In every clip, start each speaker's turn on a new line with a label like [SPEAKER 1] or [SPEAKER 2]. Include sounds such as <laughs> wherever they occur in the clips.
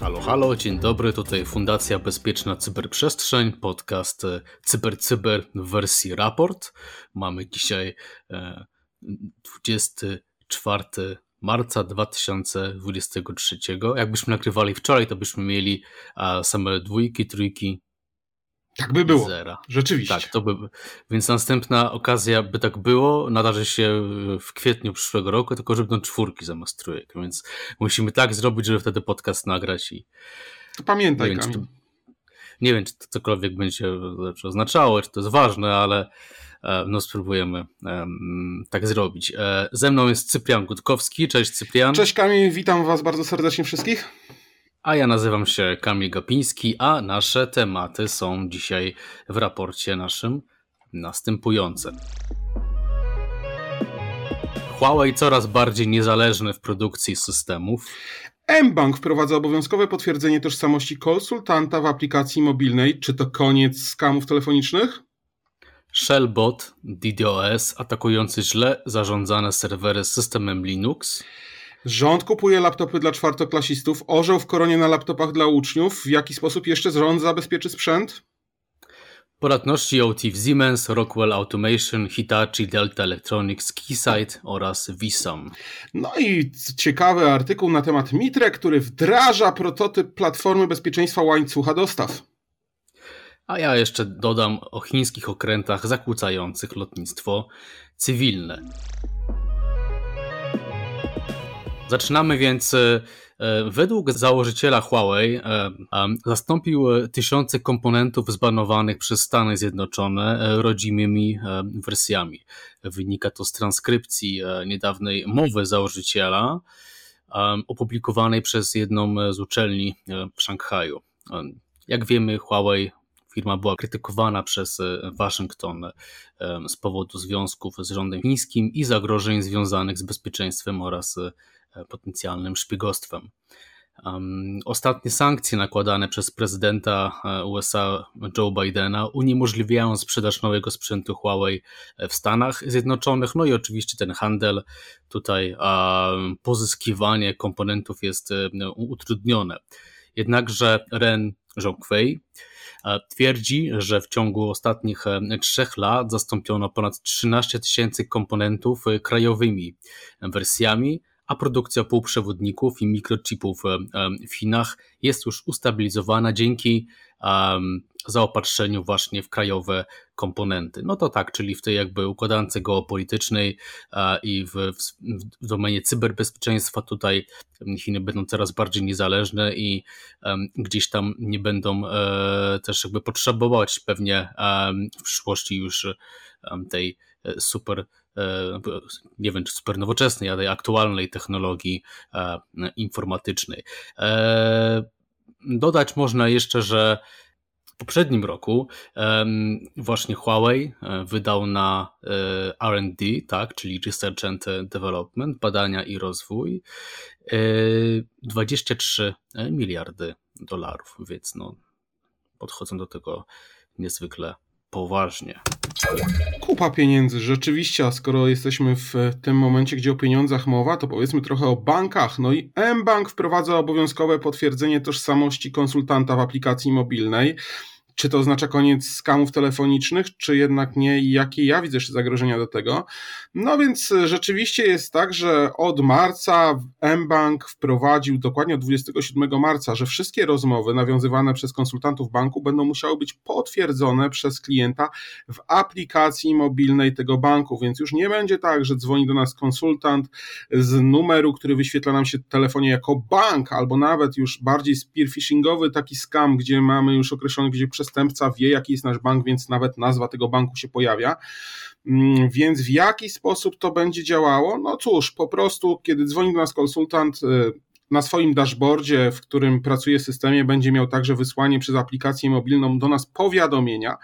[SPEAKER 1] Halo, halo, dzień dobry, tutaj Fundacja Bezpieczna Cyberprzestrzeń, podcast e, Cyber Cyber w wersji raport. Mamy dzisiaj 24 e, marca 2023. Jakbyśmy nagrywali wczoraj, to byśmy mieli same dwójki, trójki,
[SPEAKER 2] tak by było.
[SPEAKER 1] Zera.
[SPEAKER 2] Rzeczywiście.
[SPEAKER 1] Tak, to by. Więc następna okazja, by tak było, nadarzy się w kwietniu przyszłego roku, tylko że będą czwórki zamiast trójek. Więc musimy tak zrobić, żeby wtedy podcast nagrać i.
[SPEAKER 2] To pamiętaj,
[SPEAKER 1] nie wiem, to, nie wiem, czy to cokolwiek będzie oznaczało, czy to jest ważne, ale no spróbujemy um, tak zrobić. E, ze mną jest Cyprian Gutkowski. Cześć Cyprian.
[SPEAKER 2] Cześć Kamil, witam Was bardzo serdecznie wszystkich.
[SPEAKER 1] A ja nazywam się Kamil Gapiński, a nasze tematy są dzisiaj w raporcie naszym następujące. Huawei coraz bardziej niezależny w produkcji systemów.
[SPEAKER 2] mBank wprowadza obowiązkowe potwierdzenie tożsamości konsultanta w aplikacji mobilnej. Czy to koniec skamów telefonicznych?
[SPEAKER 1] Shellbot DDoS atakujący źle zarządzane serwery z systemem Linux.
[SPEAKER 2] Rząd kupuje laptopy dla czwartoklasistów, orzeł w koronie na laptopach dla uczniów. W jaki sposób jeszcze rząd zabezpieczy sprzęt?
[SPEAKER 1] Poradności OT w Siemens, Rockwell Automation, Hitachi, Delta Electronics, Keysight oraz Visam.
[SPEAKER 2] No i ciekawy artykuł na temat Mitre, który wdraża prototyp platformy bezpieczeństwa łańcucha dostaw.
[SPEAKER 1] A ja jeszcze dodam o chińskich okrętach zakłócających lotnictwo cywilne. Zaczynamy więc. E, e, według założyciela Huawei e, zastąpił tysiące komponentów zbanowanych przez Stany Zjednoczone rodzimymi wersjami. Wynika to z transkrypcji niedawnej mowy założyciela, opublikowanej przez jedną z uczelni w Szanghaju. Jak wiemy, Huawei firma była krytykowana przez Waszyngton z powodu związków z rządem chińskim i zagrożeń związanych z bezpieczeństwem oraz potencjalnym szpiegostwem. Ostatnie sankcje nakładane przez prezydenta e, USA Joe Bidena uniemożliwiają sprzedaż nowego sprzętu Huawei e, w Stanach Zjednoczonych, no i oczywiście ten handel, tutaj pozyskiwanie komponentów jest utrudnione. Jednakże Ren Zhongwei twierdzi, że w ciągu ostatnich trzech lat zastąpiono ponad 13 tysięcy komponentów krajowymi wersjami, a produkcja półprzewodników i mikrochipów w Chinach jest już ustabilizowana dzięki zaopatrzeniu właśnie w krajowe komponenty. No to tak, czyli w tej jakby układance geopolitycznej i w, w, domenie cyberbezpieczeństwa tutaj Chiny będą coraz bardziej niezależne i gdzieś tam nie będą e, też jakby potrzebować pewnie w przyszłości już tej e, super E, nie wiem czy super nowoczesnej, ale aktualnej technologii e, informatycznej. E, dodać można jeszcze, że w poprzednim roku właśnie Huawei wydał na RD, tak, czyli Research and Development, badania i rozwój, 23 miliardy dolarów, więc no, podchodzą do tego niezwykle poważnie.
[SPEAKER 2] Kupa pieniędzy, rzeczywiście, a skoro jesteśmy w tym momencie, gdzie o pieniądzach mowa, to powiedzmy trochę o bankach. No i mBank wprowadza obowiązkowe potwierdzenie tożsamości konsultanta w aplikacji mobilnej. Czy to oznacza koniec skamów telefonicznych, czy jednak nie i jakie ja widzę jeszcze zagrożenia do tego? No więc rzeczywiście jest tak, że od marca mBank wprowadził dokładnie od 27 marca, że wszystkie rozmowy nawiązywane przez konsultantów banku będą musiały być potwierdzone przez klienta w aplikacji mobilnej tego banku, więc już nie będzie tak, że dzwoni do nas konsultant z numeru, który wyświetla nam się w telefonie jako bank, albo nawet już bardziej spear phishingowy taki scam, gdzie mamy już określony, gdzie przestępca wie, jaki jest nasz bank, więc nawet nazwa tego banku się pojawia. Mm, więc w jaki sposób to będzie działało? No cóż, po prostu, kiedy dzwoni do nas konsultant, y, na swoim dashboardzie, w którym pracuje w systemie, będzie miał także wysłanie przez aplikację mobilną do nas powiadomienia,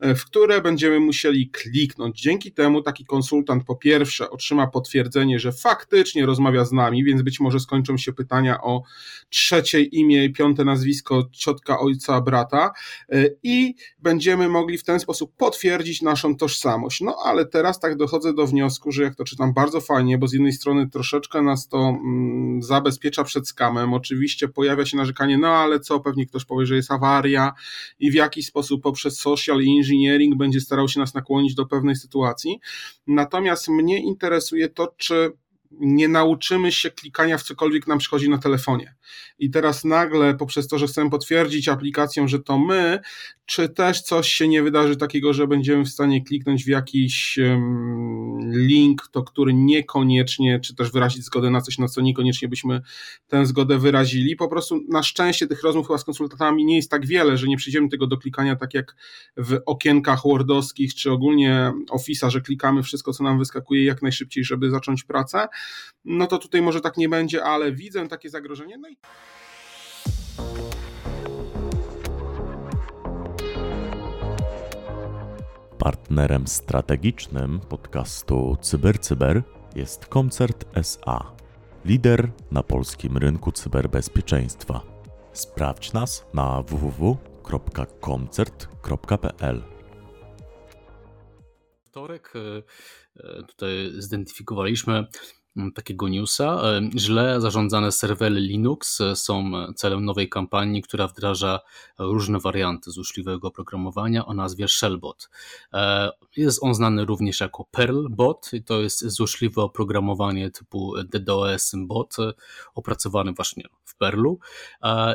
[SPEAKER 2] e, w które będziemy musieli kliknąć. Dzięki temu taki konsultant po pierwsze otrzyma potwierdzenie, że faktycznie rozmawia z nami, więc być może skończą się pytania o trzecie imię i piąte nazwisko ciotka, ojca, brata i będziemy mogli w ten sposób potwierdzić naszą tożsamość. No ale teraz tak dochodzę do wniosku, że jak to czytam bardzo fajnie, bo z jednej strony troszeczkę nas to mm, zabezpiecza przed skamem. Oczywiście pojawia się narzekanie, no ale co, pewnie ktoś powie, że jest awaria i w jakiś sposób poprzez social engineering będzie starał się nas nakłonić do pewnej sytuacji. Natomiast mnie interesuje to, czy nie nauczymy się klikania w cokolwiek nam przychodzi na telefonie. I teraz nagle, poprzez to, że chcemy potwierdzić aplikacją, że to my, czy też coś się nie wydarzy takiego, że będziemy w stanie kliknąć w jakiś link, to który niekoniecznie, czy też wyrazić zgodę na coś, na co niekoniecznie byśmy tę zgodę wyrazili. Po prostu na szczęście tych rozmów chyba z konsultantami nie jest tak wiele, że nie przyjdziemy tego do klikania tak jak w okienkach wordowskich, czy ogólnie Office'a, że klikamy wszystko, co nam wyskakuje jak najszybciej, żeby zacząć pracę. No to tutaj może tak nie będzie, ale widzę takie zagrożenie. No i
[SPEAKER 3] Partnerem strategicznym podcastu CyberCyber jest Koncert SA, lider na polskim rynku cyberbezpieczeństwa. Sprawdź nas na www.koncert.pl.
[SPEAKER 1] Wtorek e, e, tutaj zidentyfikowaliśmy takiego newsa. E, źle zarządzane serwery Linux e, są celem nowej kampanii, która wdraża różne warianty złośliwego oprogramowania o nazwie Shellbot. E, jest on znany również jako Perlbot i to jest złośliwe oprogramowanie typu DDoS bot opracowany właśnie w Perlu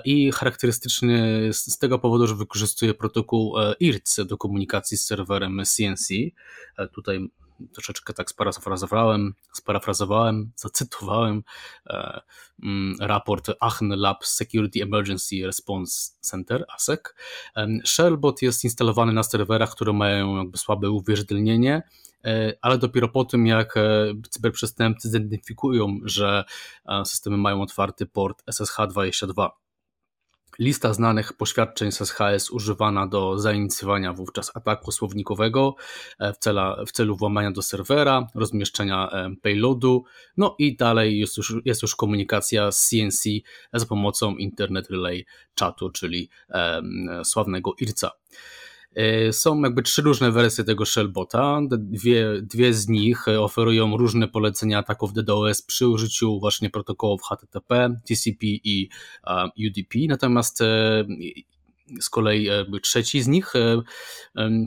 [SPEAKER 1] i charakterystyczny z tego powodu, że wykorzystuje protokół IRC do komunikacji z serwerem CNC. Tutaj troszeczkę tak sparafrazowałem, sparafrazowałem, zacytowałem e, mm, raport Aachen Lab Security Emergency Response Center, ASEC. E, Shellbot jest instalowany na serwerach, które mają jakby słabe uwierzytelnienie, e, ale dopiero po tym, jak e, cyberprzestępcy zidentyfikują, że systemy mają otwarty port SSH22 Lista znanych poświadczeń SSH jest używana do zainicjowania wówczas ataku słownikowego e, w, cela, w celu włamania do serwera, rozmieszczenia e, payloadu, no i dalej jest już, jest już komunikacja z CNC za pomocą Internet Relay Chatu, czyli e, sławnego IRCA. E, są jakby trzy różne wersje tego shellbota. Dwie, dwie z nich oferują różne polecenia ataków DDoS przy użyciu właśnie protokołów HTTP, TCP i UDP. Natomiast e, z kolei trzeci z nich, e,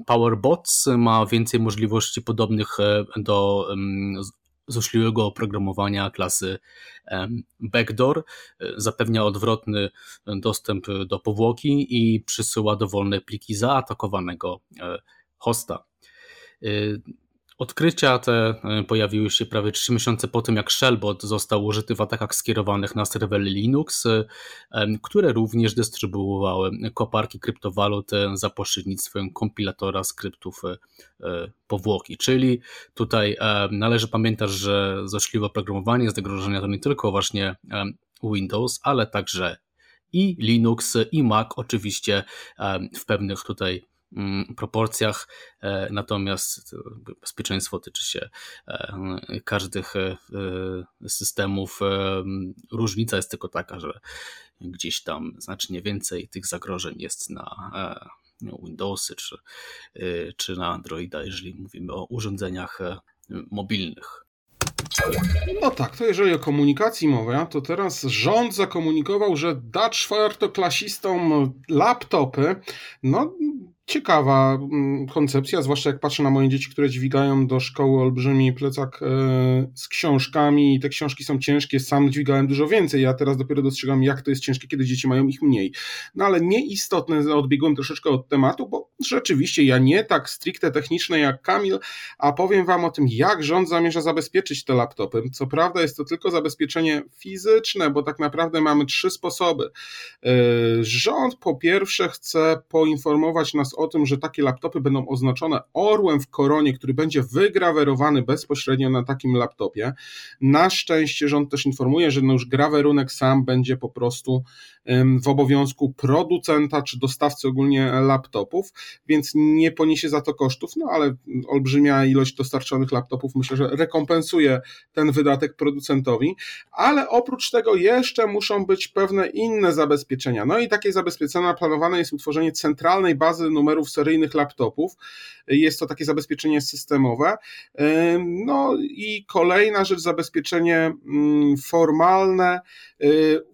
[SPEAKER 1] PowerBots, ma więcej możliwości podobnych do złośliwego oprogramowania klasy backdoor, e, zapewnia odwrotny dostęp do powłoki i przysyła dowolne pliki zaatakowanego e, hosta. Odkrycia te e, pojawiły się prawie 3 miesiące po tym, jak Shellbot został użyty w atakach skierowanych na serwery Linux, e, które również dystrybuowały koparki kryptowalut za pośrednictwem kompilatora skryptów e, powłoki. Czyli tutaj należy pamiętać, że złośliwe oprogramowanie zagrożenia to nie tylko właśnie Windows, ale także i Linux, i Mac, oczywiście w pewnych tutaj proporcjach, e, natomiast bezpieczeństwo tyczy się e, każdych e, systemów. Różnica jest tylko taka, że gdzieś tam znacznie więcej tych zagrożeń jest na Windowsy czy, czy na Androida, jeżeli mówimy o urządzeniach mobilnych.
[SPEAKER 2] No tak, to jeżeli o komunikacji mowa, to teraz rząd zakomunikował, że da czwartoklasistom laptopy. No, ciekawa mm, koncepcja, zwłaszcza jak patrzę na moje dzieci, które dźwigają do szkoły olbrzymi plecak e, z książkami i te książki są ciężkie, sam dźwigałem dużo więcej, ja teraz dopiero dostrzegam jak to jest ciężkie, kiedy dzieci mają ich mniej. No ale nieistotne, odbiegłem troszeczkę od tematu, bo rzeczywiście ja nie tak stricte techniczne jak Kamil, a powiem wam o tym, jak rząd zamierza zabezpieczyć te laptopy. Co prawda jest to tylko zabezpieczenie fizyczne, bo tak naprawdę mamy trzy sposoby. E, rząd po pierwsze chce poinformować nas o tym, że takie laptopy będą oznaczone orłem w koronie, który będzie wygrawerowany bezpośrednio na takim laptopie. Na szczęście rząd też informuje, że no już grawerunek sam będzie po prostu w obowiązku producenta czy dostawcy ogólnie laptopów, więc nie poniesie za to kosztów, no ale olbrzymia ilość dostarczonych laptopów myślę, że rekompensuje ten wydatek producentowi, ale oprócz tego jeszcze muszą być pewne inne zabezpieczenia. No i takie zabezpieczenia planowane jest utworzenie centralnej bazy numerów seryjnych laptopów. Jest to takie zabezpieczenie systemowe. No i kolejna rzecz, zabezpieczenie mm, formalne.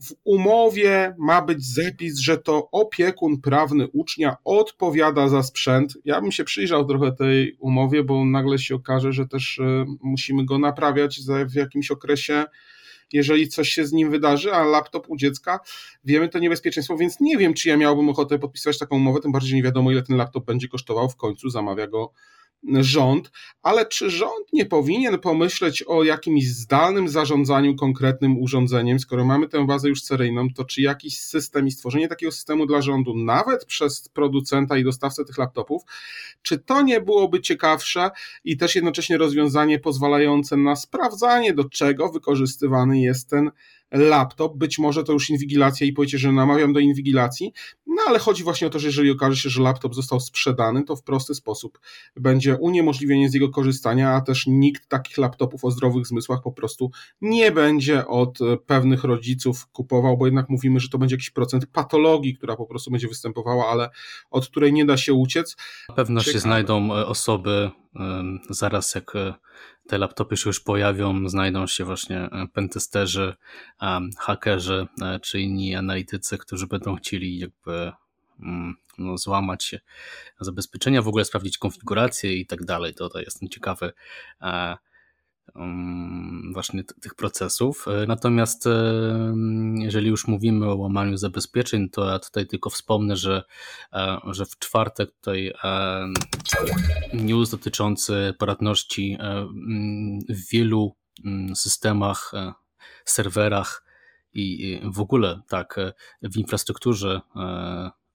[SPEAKER 2] W umowie ma być zapis, że to opiekun prawny ucznia odpowiada za sprzęt. Ja bym się przyjrzał trochę tej umowie, bo nagle się okaże, że też e, musimy go naprawiać w jakimś okresie jeżeli coś się z nim wydarzy, a laptop u dziecka, wiemy to niebezpieczeństwo, więc nie wiem, czy ja miałbym ochotę podpisać taką umowę, tym bardziej nie wiadomo, ile ten laptop będzie kosztował, w końcu zamawia go rząd, ale czy rząd nie powinien pomyśleć o jakimś zdalnym zarządzaniu konkretnym urządzeniem, skoro mamy tę bazę już seryjną, to czy jakiś system i stworzenie takiego systemu dla rządu, nawet przez producenta i dostawcę tych laptopów, czy to nie byłoby ciekawsze i też jednocześnie rozwiązanie pozwalające na sprawdzanie, do czego wykorzystywany jest ten laptop, być może to już inwigilacja i powiecie, że namawiam do inwigilacji, no ale chodzi właśnie o to, że jeżeli okaże się, że laptop został sprzedany, to w prosty sposób będzie uniemożliwienie z jego korzystania, a też nikt takich laptopów o zdrowych zmysłach po prostu nie będzie od e, pewnych rodziców kupował, bo jednak mówimy, że to będzie jakiś procent patologii, która po prostu będzie występowała, ale od której nie da się uciec.
[SPEAKER 1] Na pewno Ciekawe. się znajdą e, osoby, zaraz jak e, te laptopy się już pojawią, znajdą się właśnie e, pentesterzy, hakerzy e, czy inni analitycy, którzy będą chcieli jakby mm, no, złamać zabezpieczenia, w ogóle sprawdzić konfigurację i tak dalej. To jestem ciekawy właśnie tych procesów. E, natomiast e, jeżeli już mówimy o łamaniu zabezpieczeń, to ja tutaj tylko wspomnę, że, e, że w czwartek tutaj news dotyczący poradności w wielu systemach, serwerach i w ogóle tak w infrastrukturze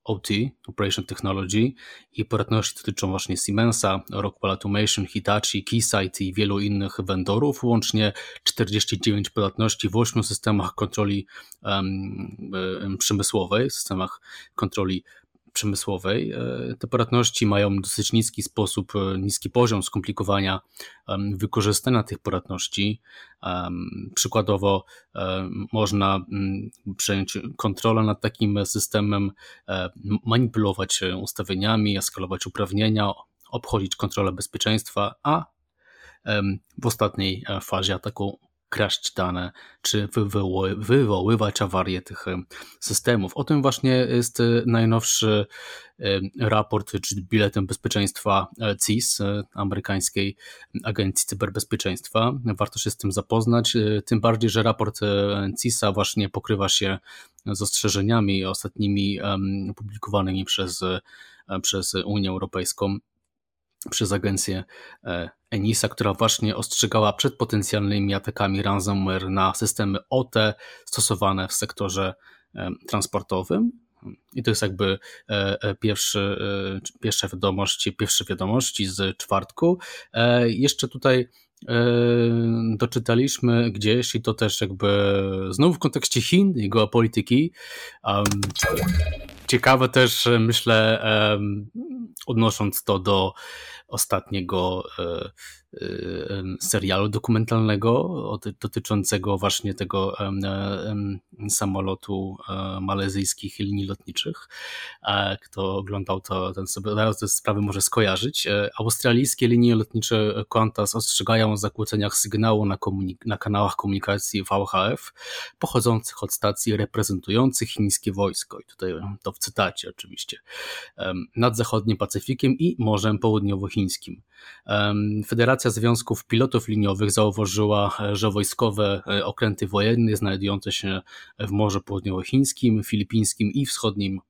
[SPEAKER 1] OT, Operation Technology i poradności dotyczą właśnie Siemensa, Rockwell Automation, Hitachi, Keysight i wielu innych vendorów, łącznie 49 podatności w 8 systemach kontroli um, przemysłowej, systemach kontroli przemysłowej. E, te poradności mają dosyć niski sposób, e, niski poziom skomplikowania wykorzystania tych poradności. Przykładowo można mm, przejąć kontrolę nad takim systemem, e, manipulować ustawieniami, eskalować uprawnienia, obchodzić kontrolę bezpieczeństwa, a w ostatniej fazie ataku kraść dane, czy wywoływać awarie tych systemów. O tym właśnie jest e, najnowszy raport, czy biletem bezpieczeństwa e, CIS, e, amerykańskiej agencji cyberbezpieczeństwa. Warto się z tym zapoznać, tym bardziej, że raport CISA właśnie pokrywa się z ostrzeżeniami ostatnimi publikowanymi przez, przez Unię Europejską przez agencję Enisa, która właśnie ostrzegała przed potencjalnymi atakami ransomware na systemy OT stosowane w sektorze e, transportowym. I to jest jakby e, pierwszy, pierwsze wiadomości, pierwsze wiadomości z czwartku. Jeszcze tutaj doczytaliśmy gdzieś i to też jakby znowu w kontekście Chin i geopolityki. Ciekawe też myślę odnosząc to do ostatniego e, serialu dokumentalnego dotyczącego właśnie tego samolotu e, malezyjskich linii lotniczych. Kto oglądał to, ten sobie zaraz te sprawy może skojarzyć. E, australijskie linie lotnicze Qantas ostrzegają o zakłóceniach sygnału na, na kanałach komunikacji VHF pochodzących od stacji reprezentujących chińskie wojsko. I tutaj to w cytacie oczywiście. Nad zachodnim Pacyfikiem i Morzem Południowochińskim. Federacja Związków Pilotów Liniowych zauważyła, że wojskowe e, okręty wojenne znajdujące się w Morzu Południowochińskim, Filipińskim i Wschodnim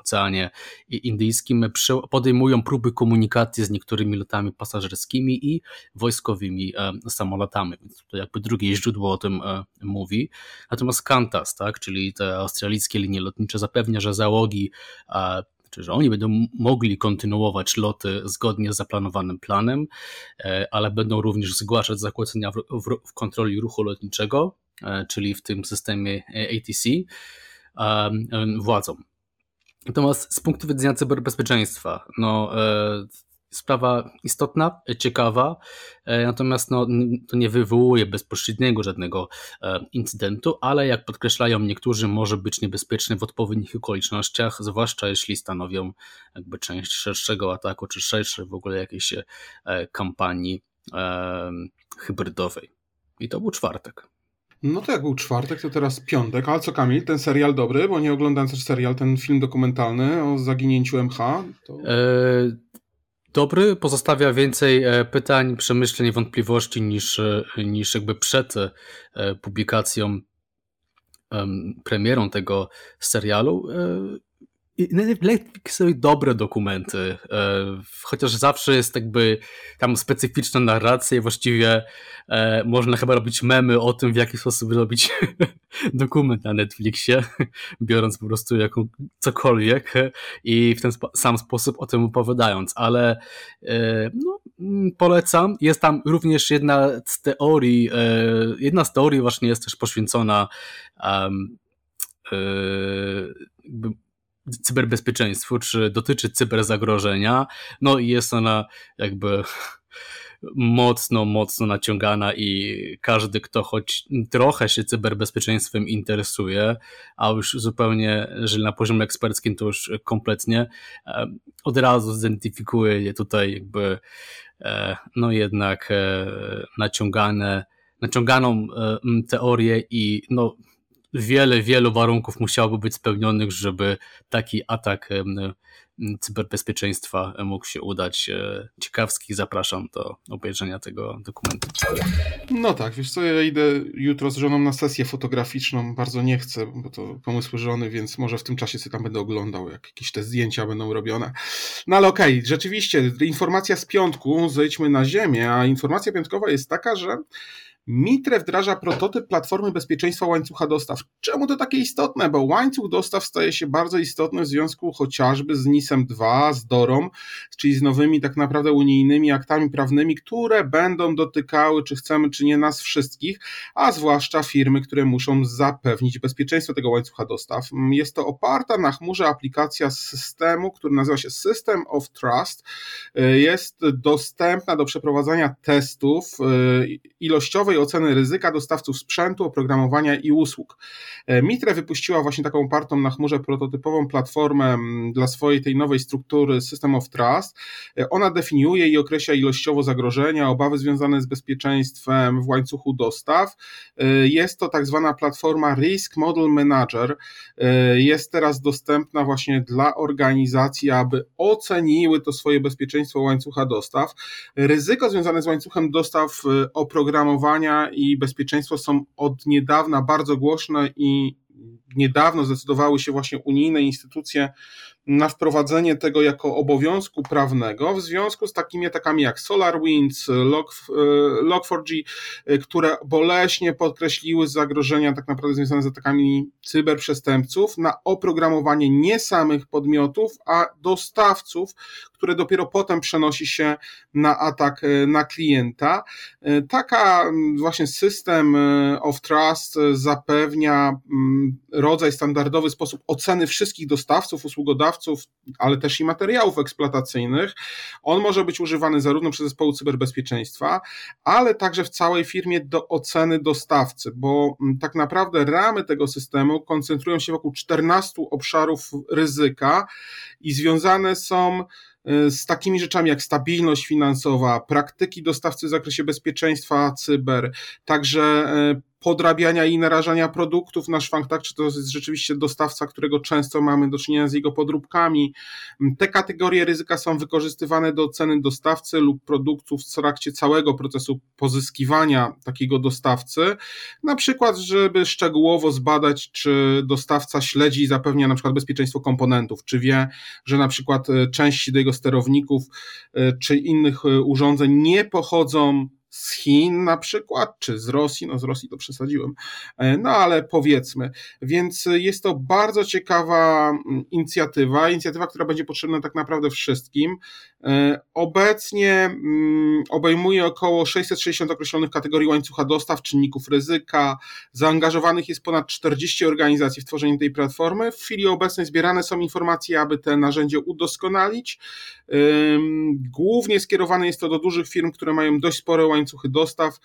[SPEAKER 1] Oceanie Indyjskim podejmują próby komunikacji z niektórymi lotami pasażerskimi i wojskowymi samolotami. Więc to jakby drugie źródło o tym e, mówi. Natomiast Qantas, tak, czyli te australijskie linie lotnicze zapewnia, że załogi Czyli, że oni będą mogli kontynuować loty zgodnie z zaplanowanym planem, ale będą również zgłaszać zakłócenia w, w, w kontroli ruchu lotniczego, czyli w tym systemie ATC, władzom. Natomiast z punktu widzenia cyberbezpieczeństwa, no, sprawa istotna, ciekawa, e, natomiast no, to nie wywołuje bezpośredniego żadnego e, incydentu, ale jak podkreślają niektórzy, może być niebezpieczny w odpowiednich okolicznościach, zwłaszcza jeśli stanowią jakby część szerszego ataku, czy szerszej w ogóle jakiejś e, kampanii hybrydowej. I to był czwartek.
[SPEAKER 2] No to jak był czwartek, to teraz piątek. Ale co Kamil, ten serial dobry, bo nie oglądam też serial, ten film dokumentalny o zaginięciu MH. To... E
[SPEAKER 1] dobry, pozostawia więcej e, pytań, przemyśleń i wątpliwości niż, e, niż jakby przed e, publikacją, premierą tego serialu. Netflix robi dobre dokumenty, e, chociaż zawsze jest jakby tam specyficzna narracja i właściwie e, można chyba robić memy o tym, w jaki sposób robić <laughs> dokument na Netflixie, <laughs> biorąc po prostu jaką, cokolwiek i w ten sam sposób o tym opowiadając, ale e, no, mm, polecam. Jest tam również jedna z teorii, jedna z teorii właśnie jest też poświęcona um, cyberbezpieczeństwu, czy dotyczy cyberzagrożenia. No i jest ona jakby mocno, mocno naciągana i każdy, kto choć trochę się cyberbezpieczeństwem interesuje, a już zupełnie, jeżeli na poziomie eksperckim, to już kompletnie, e, od razu zidentyfikuje je tutaj jakby e, no jednak e, naciągane, naciąganą teorię i no wiele, wielu warunków musiałoby być spełnionych, żeby taki atak cyberbezpieczeństwa mógł się udać. E, ciekawski, zapraszam do obejrzenia tego dokumentu.
[SPEAKER 2] No tak, wiesz co, ja idę jutro z żoną na sesję fotograficzną, bardzo nie chcę, bo to pomysły żony, więc może w tym czasie sobie tam będę oglądał, jak jakieś te zdjęcia będą robione. No ale okej, okay, rzeczywiście, informacja z piątku, zejdźmy na ziemię, a informacja piątkowa jest taka, że Mitre wdraża prototyp platformy bezpieczeństwa łańcucha dostaw. Czemu to takie istotne? Bo łańcuch dostaw staje się bardzo istotny w związku chociażby z NISem 2, z DORą, czyli z nowymi tak naprawdę unijnymi aktami prawnymi, które będą dotykały, czy chcemy, czy nie, nas wszystkich, a zwłaszcza firmy, które muszą zapewnić bezpieczeństwo tego łańcucha dostaw. Jest to oparta na chmurze aplikacja systemu, który nazywa się System of Trust. Jest dostępna do przeprowadzania testów y, ilościowej oceny ryzyka dostawców sprzętu, oprogramowania i usług. E, Mitre wypuściła właśnie taką opartą na chmurze prototypową platformę dla swojej tej nowej struktury System of Trust. E, ona definiuje i określa ilościowo zagrożenia, obawy związane z bezpieczeństwem w łańcuchu dostaw. E, jest to tak zwana platforma Risk Model Manager. Jest teraz dostępna właśnie dla organizacji, aby oceniły to swoje bezpieczeństwo łańcucha dostaw. Ryzyko związane z łańcuchem dostaw oprogramowania i bezpieczeństwo są od niedawna bardzo głośne i niedawno zdecydowały się właśnie unijne instytucje na wprowadzenie tego jako obowiązku prawnego w związku z takimi atakami jak SolarWinds, Log, e, Log4j, e, które boleśnie podkreśliły zagrożenia tak naprawdę związane z atakami cyberprzestępców na oprogramowanie nie samych podmiotów, a dostawców, które dopiero potem przenosi się na atak e, na klienta. Taka właśnie system of trust zapewnia rodzaj standardowy sposób oceny wszystkich dostawców, usługodawców, ale też i materiałów eksploatacyjnych. On może być używany zarówno przez zespoły cyberbezpieczeństwa, ale także w całej firmie do oceny dostawcy, bo tak naprawdę ramy tego systemu koncentrują się wokół 14 obszarów ryzyka i związane są z takimi rzeczami jak stabilność finansowa, praktyki dostawcy w zakresie bezpieczeństwa cyber, także y, podrabiania i narażania produktów na szwank, tak? Czy to jest rzeczywiście dostawca, którego często mamy do czynienia z jego podróbkami. Te kategorie ryzyka są wykorzystywane do oceny dostawcy lub produktów w trakcie całego procesu pozyskiwania takiego dostawcy. Na przykład, żeby szczegółowo zbadać, czy dostawca śledzi i zapewnia na przykład bezpieczeństwo komponentów, czy wie, że na przykład e, części do jego sterowników e, czy innych e, urządzeń nie pochodzą z Chin na przykład, czy z Rosji, no z Rosji to przesadziłem, e, no ale powiedzmy. Więc jest to bardzo ciekawa mm, inicjatywa, inicjatywa, która będzie potrzebna tak naprawdę wszystkim. E, obecnie mm, obejmuje około 660 określonych kategorii łańcucha dostaw, czynników ryzyka. Zaangażowanych jest ponad 40 organizacji w tworzenie tej platformy. W chwili obecnej zbierane są informacje, aby te narzędzie udoskonalić. Głównie skierowane jest to do dużych firm, które mają dość spore łańcuchy dostaw,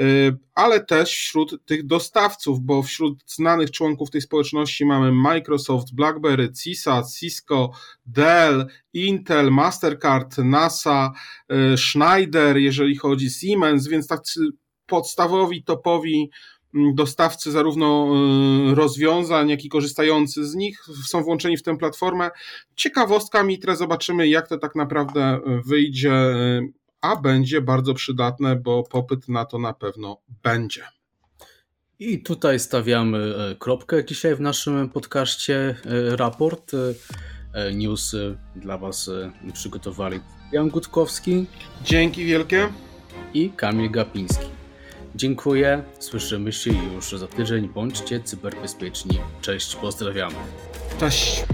[SPEAKER 2] y, ale też wśród tych dostawców, bo wśród znanych członków tej społeczności mamy Microsoft, BlackBerry, CISA, Cisco, Dell, Intel, Mastercard, NASA, y, Schneider, jeżeli chodzi Siemens, więc tacy podstawowi, topowi mm, dostawcy zarówno y, rozwiązań, jak i korzystający z nich są włączeni w tę platformę. Ciekawostka Mitre, zobaczymy jak to tak naprawdę wyjdzie, a będzie bardzo przydatne, bo popyt na to na pewno będzie.
[SPEAKER 1] I tutaj stawiamy e, kropkę dzisiaj w naszym podcaście e, raport. E, news dla Was przygotowali Jan Gutkowski.
[SPEAKER 2] Dzięki wielkie.
[SPEAKER 1] I Kamil Gapiński. Dziękuję. Słyszymy się już za tydzień. Bądźcie cyberbezpieczni. Cześć, pozdrawiamy.
[SPEAKER 2] Cześć.